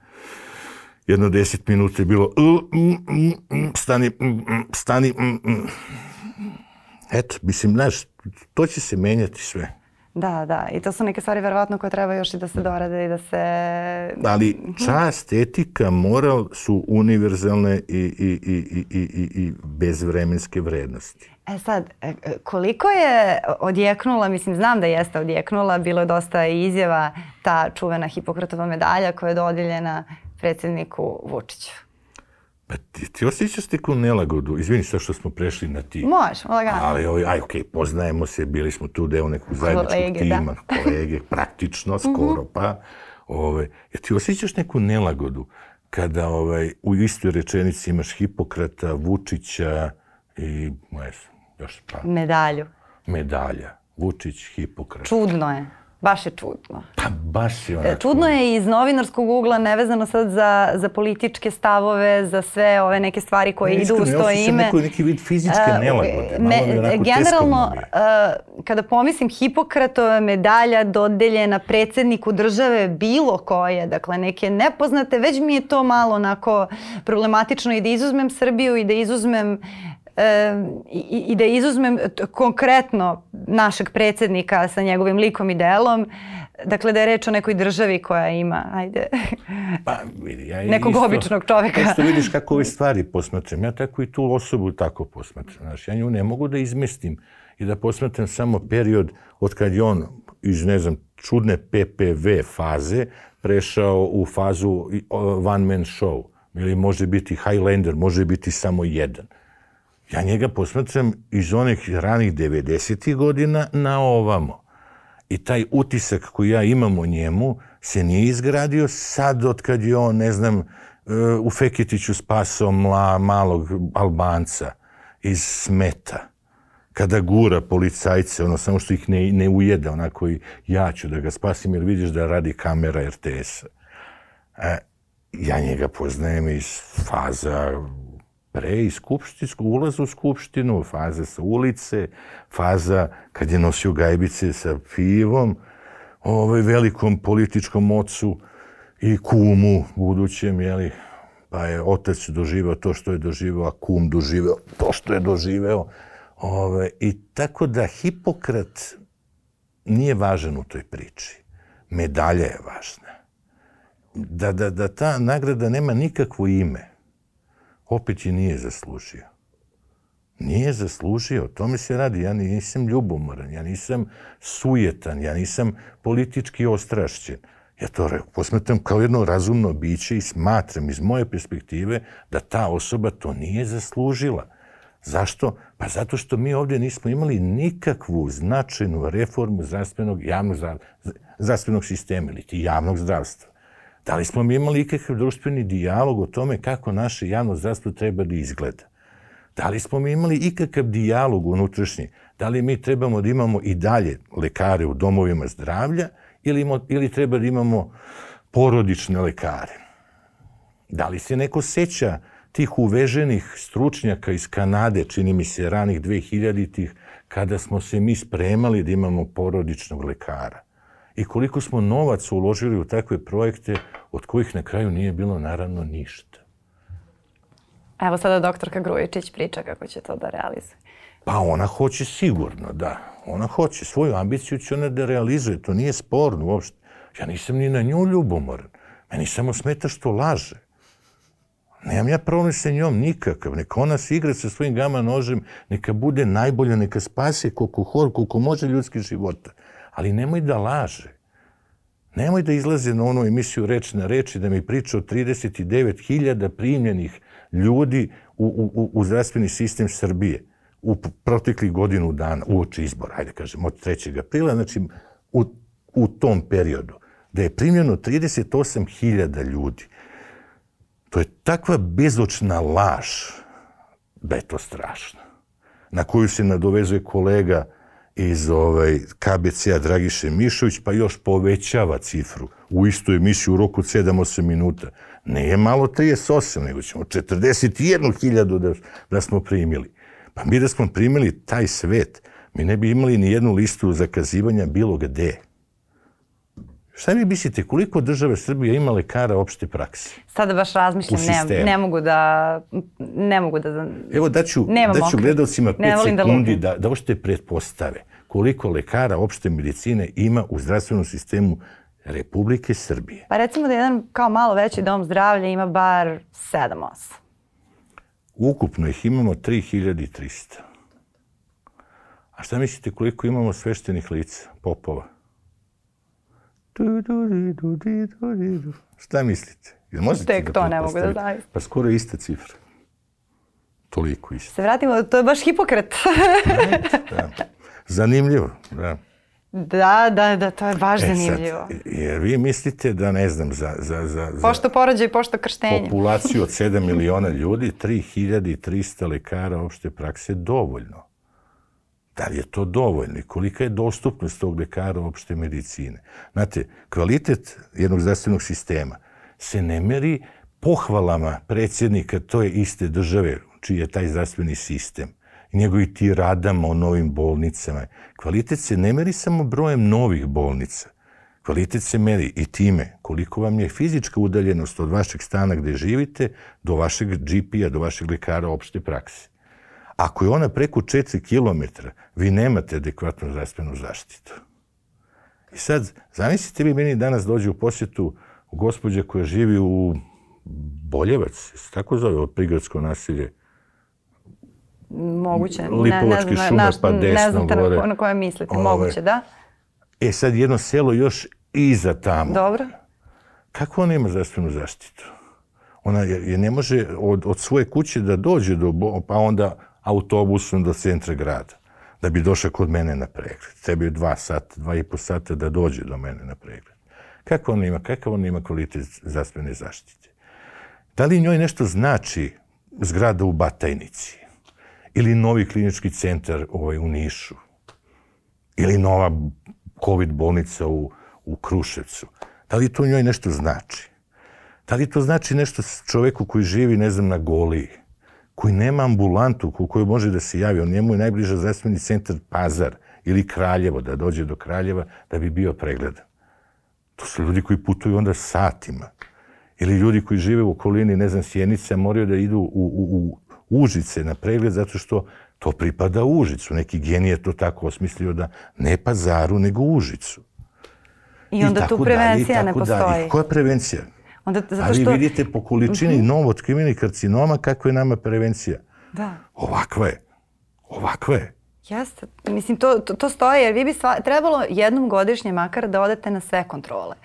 Jedno deset minuta je bilo "Uh, mm, mm, mm, stani, stani, mm, mm." Eto, mislim, znaš, to će se menjati sve. da, da. I to su neke stvari verovatno koje treba još i da se dorade i da se... Ali čast, etika, moral su univerzalne i, i, i, i, i, i bezvremenske vrednosti. E sad, e, e, koliko je odjeknula, mislim, znam da jeste odjeknula, bilo je dosta izjava ta čuvena Hipokratova medalja koja je dodijeljena predsjedniku Vučiću. Pa ti, ti osjećaš neku nelagodu? Izvini sad što smo prešli na ti. Može, lagano. Ali, ovaj, aj, okej, poznajemo se, bili smo tu deo nekog zajedničkog Kolege, da. tima, kolege, <laughs> praktično, skoro, pa. Ovaj, jer ti osjećaš neku nelagodu kada ovaj, u istoj rečenici imaš Hipokrata, Vučića i, ne još pa, Medalju. medalja. Vučić, Hipokrat. Čudno je. Baš je čudno. Pa baš je E, onako... Čudno je iz novinarskog ugla, nevezano sad za, za političke stavove, za sve ove neke stvari koje Ne, idu uz to ime. Neko, neki vid fizičke E, nelagode. me- generalno, e, kada pomislim Hipokratova medalja dodeljena predsjedniku države bilo koje, dakle neke nepoznate, već mi je to malo onako problematično i da izuzmem Srbiju i da izuzmem e, i, i da izuzmem konkretno našeg predsednika sa njegovim likom i delom. Dakle, da je reč o nekoj državi koja ima, ajde, <laughs> Pa, vidi, ja nekog isto, običnog čoveka. Isto vidiš kako ove stvari posmatram. Ja tako i tu osobu tako posmatram. Znaš, ja nju ne mogu da izmestim i da posmatram samo period od kad je on iz, ne znam, čudne PPV faze prešao u fazu one man show. Ili može biti Highlander, može biti samo jedan. Ja njega posmatram iz onih ranih 90. godina na ovamo. I taj utisak koji ja imam o njemu se nije izgradio sad od kad je on, ne znam, e, u Feketiću spasao mla, malog Albanca iz smeta. Kada gura policajce, ono samo što ih ne, ne ujede, onako i ja ću da ga spasim jer vidiš da radi kamera RTS-a. E, ja njega poznajem iz faza pre i skupštinskog ulaza u skupštinu, faza sa ulice, faza kad je nosio gajbice sa pivom, ovaj velikom političkom ocu i kumu budućem, jeli, pa je otac doživeo to što je doživeo, a kum doživeo to što je doživeo. Ove, I tako da Hipokrat nije važan u toj priči. Medalja je važna. Da, da, da ta nagrada nema nikakvo ime, opet je nije zaslužio. Nije zaslužio, o tome se radi. Ja nisam ljubomoran, ja nisam sujetan, ja nisam politički ostrašćen. Ja to posmetam kao jedno razumno biće i smatram iz moje perspektive da ta osoba to nije zaslužila. Zašto? Pa zato što mi ovdje nismo imali nikakvu značajnu reformu zdravstvenog, javnog zdravstvenog sistema ili ti javnog zdravstva. Da li smo mi imali ikakav društveni dijalog o tome kako naše javno zdravstvo treba da izgleda? Da li smo mi imali ikakav dijalog unutrašnji? Da li mi trebamo da imamo i dalje lekare u domovima zdravlja ili, ima, ili treba da imamo porodične lekare? Da li se neko seća tih uveženih stručnjaka iz Kanade, čini mi se ranih 2000-ih, kada smo se mi spremali da imamo porodičnog lekara? I koliko smo novac uložili u takve projekte od kojih na kraju nije bilo naravno ništa. Evo sada doktorka Grujičić priča kako će to da realizuje. Pa ona hoće sigurno, da. Ona hoće. Svoju ambiciju će ona da realizuje. To nije sporno uopšte. Ja nisam ni na nju ljubomoran. Meni samo smeta što laže. Nemam ja problem sa njom nikakav. Neka ona se igra sa svojim gama nožem, neka bude najbolja, neka spase koliko hor, koliko može ljudskih života ali nemoj da laže. Nemoj da izlaze na onu emisiju Reč na reči da mi priča o 39.000 primljenih ljudi u, u, u zdravstveni sistem Srbije u proteklih godinu dana, u oči izbora, ajde kažem, od 3. aprila, znači u, u tom periodu, da je primljeno 38.000 ljudi. To je takva bezočna laž da je to strašno. Na koju se nadovezuje kolega iz ovaj, KBC-a Dragiše Mišović, pa još povećava cifru u istu emisiju u roku 7-8 minuta. Ne je malo 38, nego ćemo 41.000 da, da smo primili. Pa mi da smo primili taj svet, mi ne bi imali ni jednu listu zakazivanja bilo gde. Šta vi mislite, koliko države Srbije ima lekara opšte prakse? Sada baš razmišljam, ne, ne mogu da, ne mogu da... Evo daću, daću gledalcima 5 da sekundi da, da ošte pretpostave koliko lekara opšte medicine ima u zdravstvenom sistemu Republike Srbije. Pa recimo da jedan kao malo veći dom zdravlja ima bar 7-8. Ukupno ih imamo 3300. A šta mislite koliko imamo sveštenih lica, popova? Du, du, du, du. Šta mislite? Jel možete Tek da to ne mogu da znaju. Pa skoro ista cifra. Toliko isto. Se vratimo, to je baš Hipokrat. da. Zanimljivo, da. Da, da, da, to je baš e, zanimljivo. Sad, jer vi mislite da, ne znam, za... za, za, za pošto porođaj, pošto krštenje. Populaciju od 7 miliona ljudi, 3300 lekara opšte prakse dovoljno. Da li je to dovoljno i kolika je dostupnost tog lekara opšte medicine? Znate, kvalitet jednog zdravstvenog sistema se ne meri pohvalama predsjednika to je iste države čiji je taj zdravstveni sistem i njegovi tiradama o novim bolnicama. Kvalitet se ne meri samo brojem novih bolnica. Kvalitet se meri i time koliko vam je fizička udaljenost od vašeg stana gde živite do vašeg GP-a, do vašeg lekara opšte prakse. Ako je ona preko 4 km, vi nemate adekvatnu zdravstvenu zaštitu. I sad, zamislite vi meni danas dođe u posjetu gospođa koja živi u Boljevac, se tako zove, od prigradsko nasilje. Moguće. Lipovački ne, ne, šume, ne, pa desno ne znate gore. na, ko- na koje mislite. Ove. Moguće, da? E sad jedno selo još iza tamo. Dobro. Kako ona ima zdravstvenu zaštitu? Ona je, je ne može od, od svoje kuće da dođe do, pa onda autobusom do centra grada, da bi došla kod mene na pregled. Tebi je dva sata, dva i po sata da dođe do mene na pregled. Kako ona ima, kakav ona ima kvalitet zdravstvene zaštite? Da li njoj nešto znači zgrada u Batajnici? Ili novi klinički centar ovaj, u Nišu? Ili nova COVID bolnica u, u Kruševcu? Da li to njoj nešto znači? Da li to znači nešto čoveku koji živi, ne znam, na Goliji, koji nema ambulantu u kojoj može da se javi, on njemu je najbliža zdravstveni centar Pazar ili Kraljevo, da dođe do Kraljeva da bi bio pregledan. To su ljudi koji putuju onda satima. Ili ljudi koji žive u okolini, ne znam, Sjenice, moraju da idu u, u, u Užice na pregled zato što to pripada Užicu. Neki genij je to tako osmislio da ne Pazaru, nego Užicu. I onda tu tako prevencija dalje, i ne dalje. postoji. I koja prevencija? Onda, zato što... Vidite po količini novotkrivenih karcinoma kakva je nama prevencija. Da. Ovakva je. Ovakva je. Jeste. Mislim, to, to, to stoji, jer vi bi sva, trebalo jednom godišnje makar da odete na sve kontrole.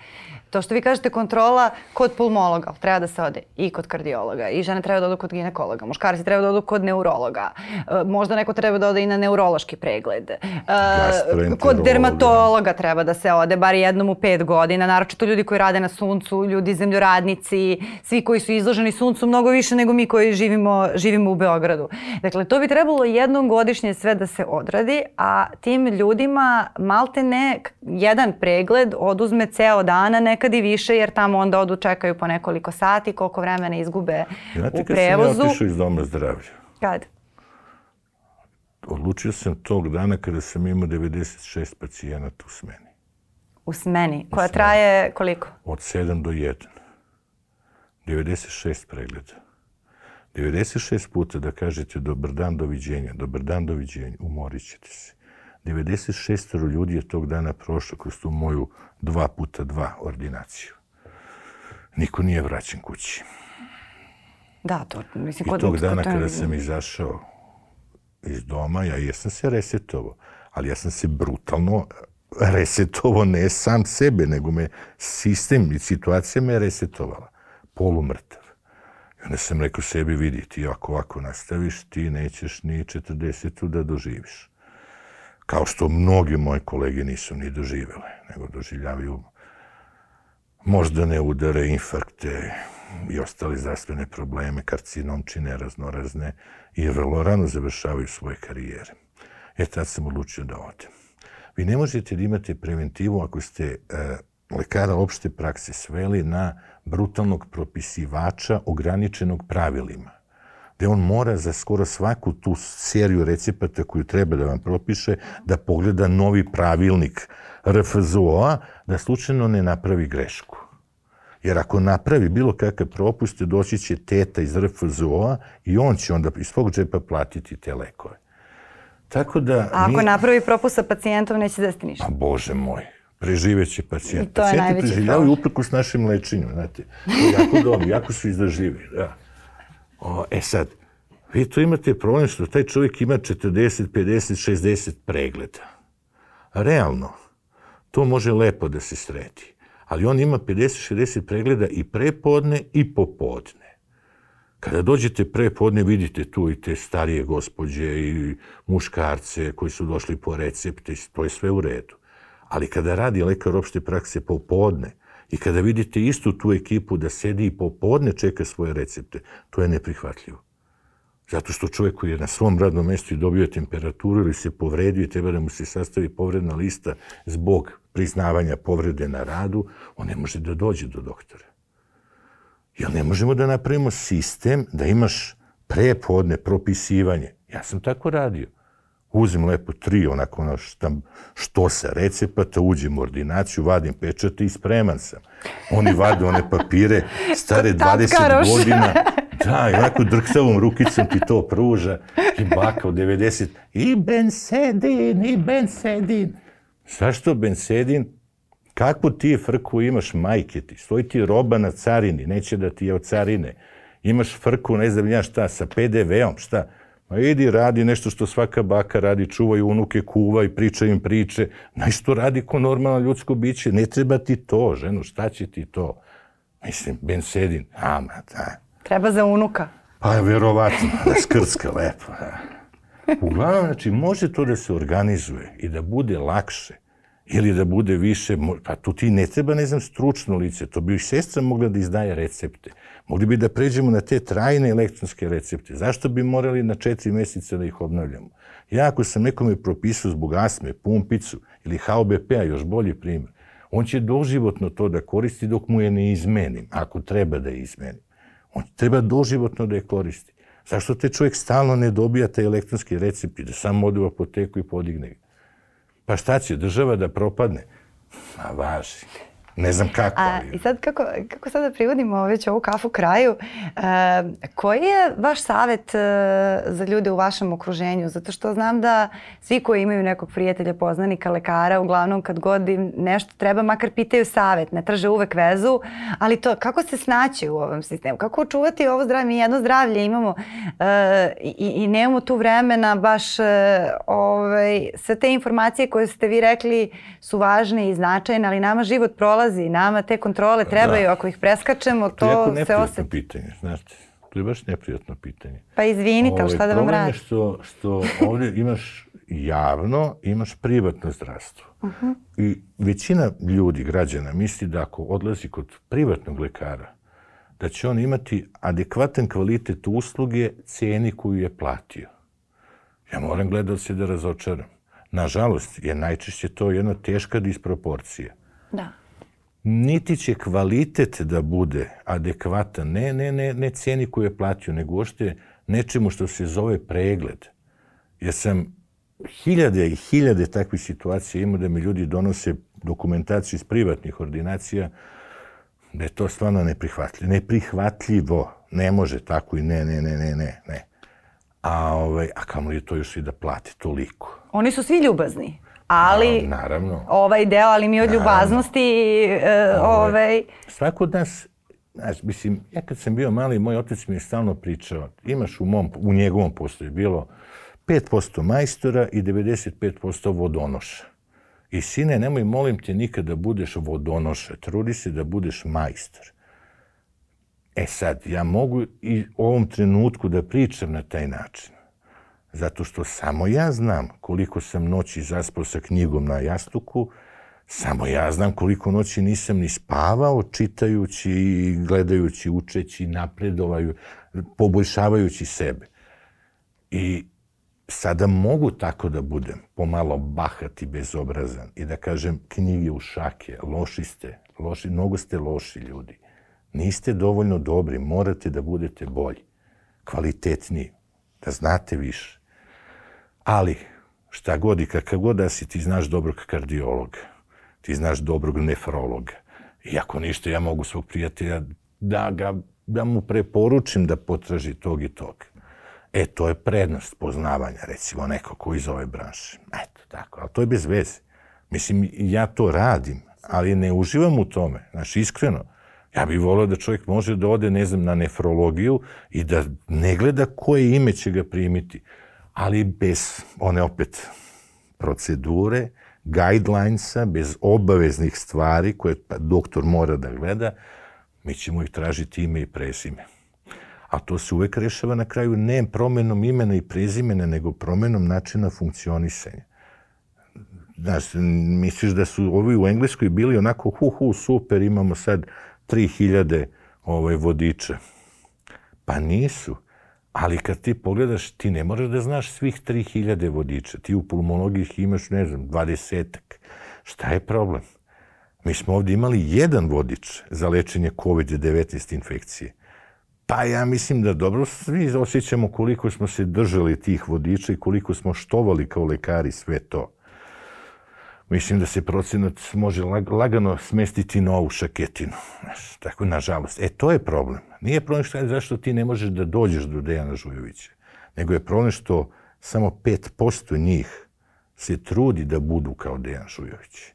To što vi kažete kontrola kod pulmologa, treba da se ode i kod kardiologa, i žene treba da odu kod ginekologa, muškarci treba da odu kod neurologa, e, možda neko treba da ode i na neurološki pregled. E, Gastroenterologa. kod dermatologa treba da se ode bar jednom u pet godina, naročito ljudi koji rade na suncu, ljudi zemljoradnici, svi koji su izloženi suncu mnogo više nego mi koji živimo, živimo u Beogradu. Dakle, to bi trebalo jednom godišnje sve da se odradi, a tim ljudima malte ne jedan pregled oduzme ceo dana, nekad i više, jer tamo onda odu čekaju po nekoliko sati, koliko vremena izgube Znate u kad prevozu. sam ja otišao iz doma zdravlja? Kad? Odlučio sam tog dana kada sam imao 96 pacijenata u smeni. U smeni, koja traje koliko? Od 7 do 1. 96 pregleda. 96 puta da kažete dobar dan, doviđenja, dobar dan, doviđenja, umorit ćete se. 96 ljudi je tog dana prošlo kroz tu moju dva puta dva ordinaciju. Niko nije vraćen kući. Da, to, mislim, I kod, tog dana kod- kada sam izašao iz doma, ja jesam se resetovao, ali ja sam se brutalno resetovao ne sam sebe, nego me sistem i situacija me resetovala. Polumrtav. I onda sam rekao sebi, vidi, ti ako ovako nastaviš, ti nećeš ni 40 da doživiš. Kao što mnogi moji kolege nisu ni doživele, nego doživljavaju moždane udare, infarkte i ostale zdravstvene probleme, karcinomčine raznorazne i vrlo rano završavaju svoje karijere. E, tad sam odlučio da odem. Vi ne možete da imate preventivu ako ste e, lekara opšte prakse sveli na brutalnog propisivača ograničenog pravilima gde on mora za skoro svaku tu seriju recepata koju treba da vam propiše da pogleda novi pravilnik RFZO-a da slučajno ne napravi grešku. Jer ako napravi bilo kakav propust, doći će teta iz RFZO-a i on će onda iz svog džepa platiti te lekove. Tako da... A ako mi- napravi propust sa pacijentom, neće desiti ništa. a Bože moj, preživeće pacijent. I to je Pacijenti preživljavaju uprkos našem lečenju, znate. Jako dobro, jako su izdržljivi. Da. O, e sad, vi tu imate problem što taj čovjek ima 40, 50, 60 pregleda. Realno, to može lepo da se sredi. Ali on ima 50, 60 pregleda i prepodne i popodne. Kada dođete prepodne, vidite tu i te starije gospođe i muškarce koji su došli po recepte, to je sve u redu. Ali kada radi lekar opšte prakse popodne i kada vidite istu tu ekipu da sedi i popodne čeka svoje recepte, to je neprihvatljivo. Zato što čovjek koji je na svom radnom mjestu i dobio temperaturu ili se povredio i treba da mu se sastavi povredna lista zbog priznavanja povrede na radu, on ne može da dođe do doktora. Jer ne možemo da napravimo sistem da imaš prepodne propisivanje. Ja sam tako radio. Uzim lepo tri, onako ono štam, što sa recepata, uđem u ordinaciju, vadim pečate i spreman sam. Oni vade one papire stare Kod 20 tapkaroša. godina, Da, i onako drksavom rukicom ti to pruža. I baka od 90. I Bensedin, i Bensedin. Zašto Bensedin? Kakvu ti frku imaš majke ti? Stoji ti roba na carini, neće da ti je od carine. Imaš frku, ne znam ja šta, sa PDV-om, šta? Ma idi, radi nešto što svaka baka radi, čuvaj unuke, kuvaj, pričaj im priče. Nešto radi ko normalno ljudsko biće. Ne treba ti to, ženo, šta će ti to? Mislim, Bensedin, ama, da. Treba za unuka. Pa, verovatno, da skrcka lepo, da. Uglavnom, znači, može to da se organizuje i da bude lakše ili da bude više, pa tu ti ne treba, ne znam, stručno lice, to bi i sestra mogla da izdaje recepte. Mogli bi da pređemo na te trajne elektronske recepte. Zašto bi morali na četiri meseca da ih obnavljamo? Ja ako sam nekome propisao zbog asme, pumpicu ili HOBP-a, još bolji primjer, on će doživotno to da koristi dok mu je ne izmenim, ako treba da je izmenim. On treba doživotno da je koristi. Zašto te čovjek stalno ne dobija taj elektronski recept i da samo ode u apoteku i podigne ga? Pa šta će, država da propadne? Ma važi. Ne znam kako. A, I sad kako, kako sada privodimo već ovu kafu kraju, e, koji je vaš savet e, za ljude u vašem okruženju? Zato što znam da svi koji imaju nekog prijatelja, poznanika, lekara, uglavnom kad god im nešto treba, makar pitaju savet, ne traže uvek vezu, ali to kako se snaći u ovom sistemu? Kako očuvati ovo zdravlje? Mi jedno zdravlje imamo e, i, i nemamo tu vremena baš e, ovaj, sve te informacije koje ste vi rekli su važne i značajne, ali nama život prolazi prolazi, nama te kontrole da. trebaju, da. ako ih preskačemo, to, to se osjeti. pitanje, znate. To je baš neprijatno pitanje. Pa izvinite, ali šta da vam radim? Problem je što, što ovdje imaš javno, imaš privatno zdravstvo. Uh -huh. I većina ljudi, građana, misli da ako odlazi kod privatnog lekara, da će on imati adekvatan kvalitet usluge ceni koju je platio. Ja moram gledati se da razočaram. Nažalost, je najčešće to jedna teška disproporcija. Da niti će kvalitet da bude adekvatan, ne, ne, ne, ne cijeni koju je platio, nego ošte nečemu što se zove pregled. Jer sam hiljade i hiljade takvih situacija imao da mi ljudi donose dokumentaciju iz privatnih ordinacija, da je to stvarno neprihvatljivo. Neprihvatljivo. Ne može tako i ne, ne, ne, ne, ne, ne. A, ovaj, a kamo je to još i da plati toliko? Oni su svi ljubazni ali A, naravno. ovaj deo, ali mi od naravno. ljubaznosti e, ovaj. Svako od nas, znaš, mislim, ja kad sam bio mali, moj otac mi je stalno pričao, imaš u, mom, u njegovom postoju bilo 5% majstora i 95% vodonoša. I sine, nemoj, molim te, nikad da budeš vodonoša, trudi se da budeš majstor. E sad, ja mogu i u ovom trenutku da pričam na taj način. Zato što samo ja znam koliko sam noći zaspao sa knjigom na jastuku, samo ja znam koliko noći nisam ni spavao čitajući i gledajući, učeći, napredovaju, poboljšavajući sebe. I sada mogu tako da budem pomalo bahat i bezobrazan i da kažem knjige u šake, loši ste, loši, mnogo ste loši ljudi. Niste dovoljno dobri, morate da budete bolji, kvalitetniji, da znate više. Ali, šta god i kakav god da si, ti znaš dobrog kardiologa, ti znaš dobrog nefrologa. I ako ništa, ja mogu svog prijatelja da, ga, da mu preporučim da potraži tog i tog. E, to je prednost poznavanja, recimo, neko ko iz ove branše. Eto, tako, ali to je bez veze. Mislim, ja to radim, ali ne uživam u tome. Znači, iskreno, ja bih volio da čovjek može da ode, ne znam, na nefrologiju i da ne gleda koje ime će ga primiti ali bez one opet procedure, guidelinesa, bez obaveznih stvari koje pa doktor mora da gleda, mi ćemo ih tražiti ime i prezime. A to se uvek rešava na kraju ne promenom imena i prezimena, nego promenom načina funkcionisanja. Znaš, misliš da su ovi u Engleskoj bili onako hu hu super, imamo sad 3000 ovaj, vodiča. Pa nisu. Ali kad ti pogledaš, ti ne moraš da znaš svih 3000 vodiča. Ti u pulmologiji imaš, ne znam, dvadesetak. Šta je problem? Mi smo ovdje imali jedan vodič za lečenje COVID-19 infekcije. Pa ja mislim da dobro svi osjećamo koliko smo se držali tih vodiča i koliko smo štovali kao lekari sve to. Mislim da se procenat može lagano smestiti na ovu šaketinu. Znaš, tako, nažalost. E, to je problem. Nije problem šta, zašto ti ne možeš da dođeš do Dejana Žujovića, nego je problem što samo 5% njih se trudi da budu kao Dejan Žujović.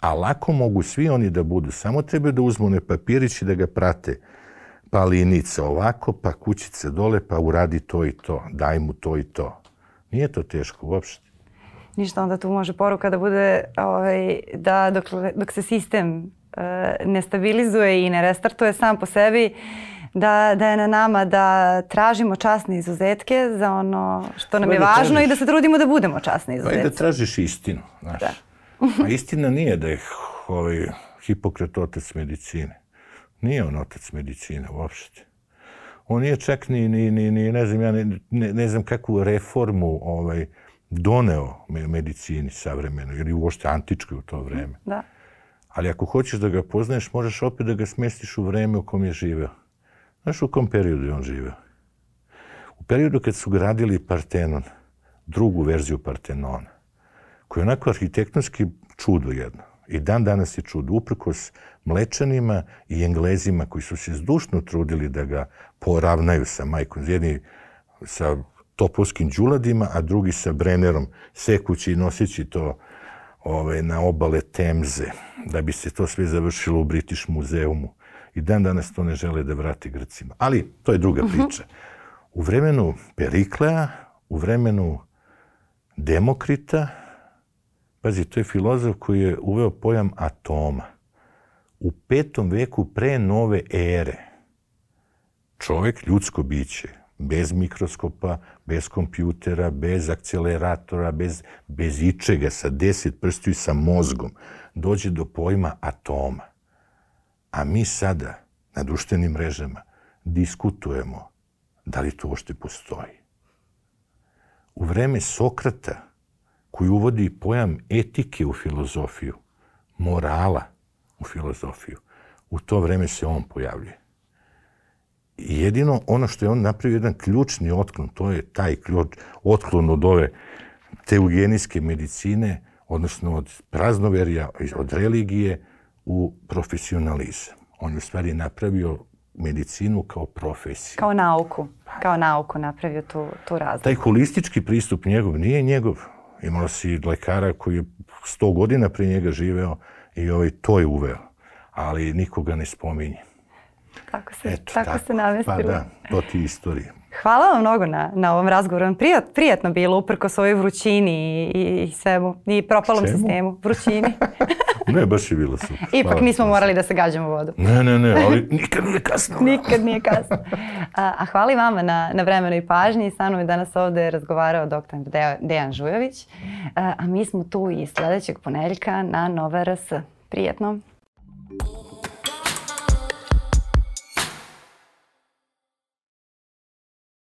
A lako mogu svi oni da budu, samo treba da uzmu one papirići da ga prate. Pa linica ovako, pa kućice dole, pa uradi to i to, daj mu to i to. Nije to teško uopšte. Ništa, onda tu može poruka da bude ovaj, da dok, dok se sistem uh, ne stabilizuje i ne restartuje sam po sebi, da, da je na nama da tražimo časne izuzetke za ono što nam je da važno tražiš, i da se trudimo da budemo časni izuzetci. Pa i da tražiš istinu, znaš. Da. A istina nije da je ovaj, Hipokrat otac medicine. Nije on otac medicine uopšte. On nije čak ni, ni, ni, ni ne znam, ja ne, ne, ne znam kakvu reformu ovaj, doneo medicini savremenoj ili uopšte antičkoj u to vreme. Da. Ali ako hoćeš da ga poznaješ, možeš opet da ga smestiš u vreme u kom je živeo. Znaš u kom periodu je on živeo? U periodu kad su gradili Partenon, drugu verziju Partenona, koja je onako arhitektonski čudo jedno. I dan danas je čudo, uprkos mlečanima i englezima koji su se zdušno trudili da ga poravnaju sa majkom. Jedni sa topovskim džuladima, a drugi sa Brennerom, sekući i nosići to ove, na obale Temze, da bi se to sve završilo u British muzeumu. I dan danas to ne žele da vrati Grcima. Ali to je druga mhm. priča. U vremenu Periklea, u vremenu Demokrita, pazi, to je filozof koji je uveo pojam atoma. U petom veku pre nove ere, čovek, ljudsko biće, bez mikroskopa, bez kompjutera, bez akceleratora, bez, bez ičega, sa deset prstiju i sa mozgom, dođe do pojma atoma. A mi sada na društvenim mrežama diskutujemo da li to uopšte postoji. U vreme Sokrata, koji uvodi pojam etike u filozofiju, morala u filozofiju, u to vreme se on pojavljuje. Jedino ono što je on napravio jedan ključni otklon, to je taj ključ, otklon od ove teugenijske medicine, odnosno od praznoverja, od religije u profesionalizam. On je u stvari napravio medicinu kao profesiju. Kao nauku. Kao nauku napravio tu, tu razliku. Taj holistički pristup njegov nije njegov. Imalo si lekara koji je sto godina pre njega živeo i ovaj to je uveo. Ali nikoga ne spominje. Tako se, Eto, tako, tako se namestilo. Pa da, to ti istorije. Hvala vam mnogo na, na ovom razgovoru. Prijat, prijatno bilo, uprko svojoj vrućini i, i svemu. I propalom Čemu? sistemu. Vrućini. <laughs> ne, baš je bilo super. Ipak Hvala. nismo morali da se gađamo vodu. Ne, ne, ne, ali nikad nije kasno. <laughs> nikad nije kasno. A, a hvala i vama na, na vremenu i pažnji. Sa mnom je danas ovde razgovarao dr. Dejan Žujović. A, a mi smo tu i sledećeg ponedeljka na Nova RS. Prijetno.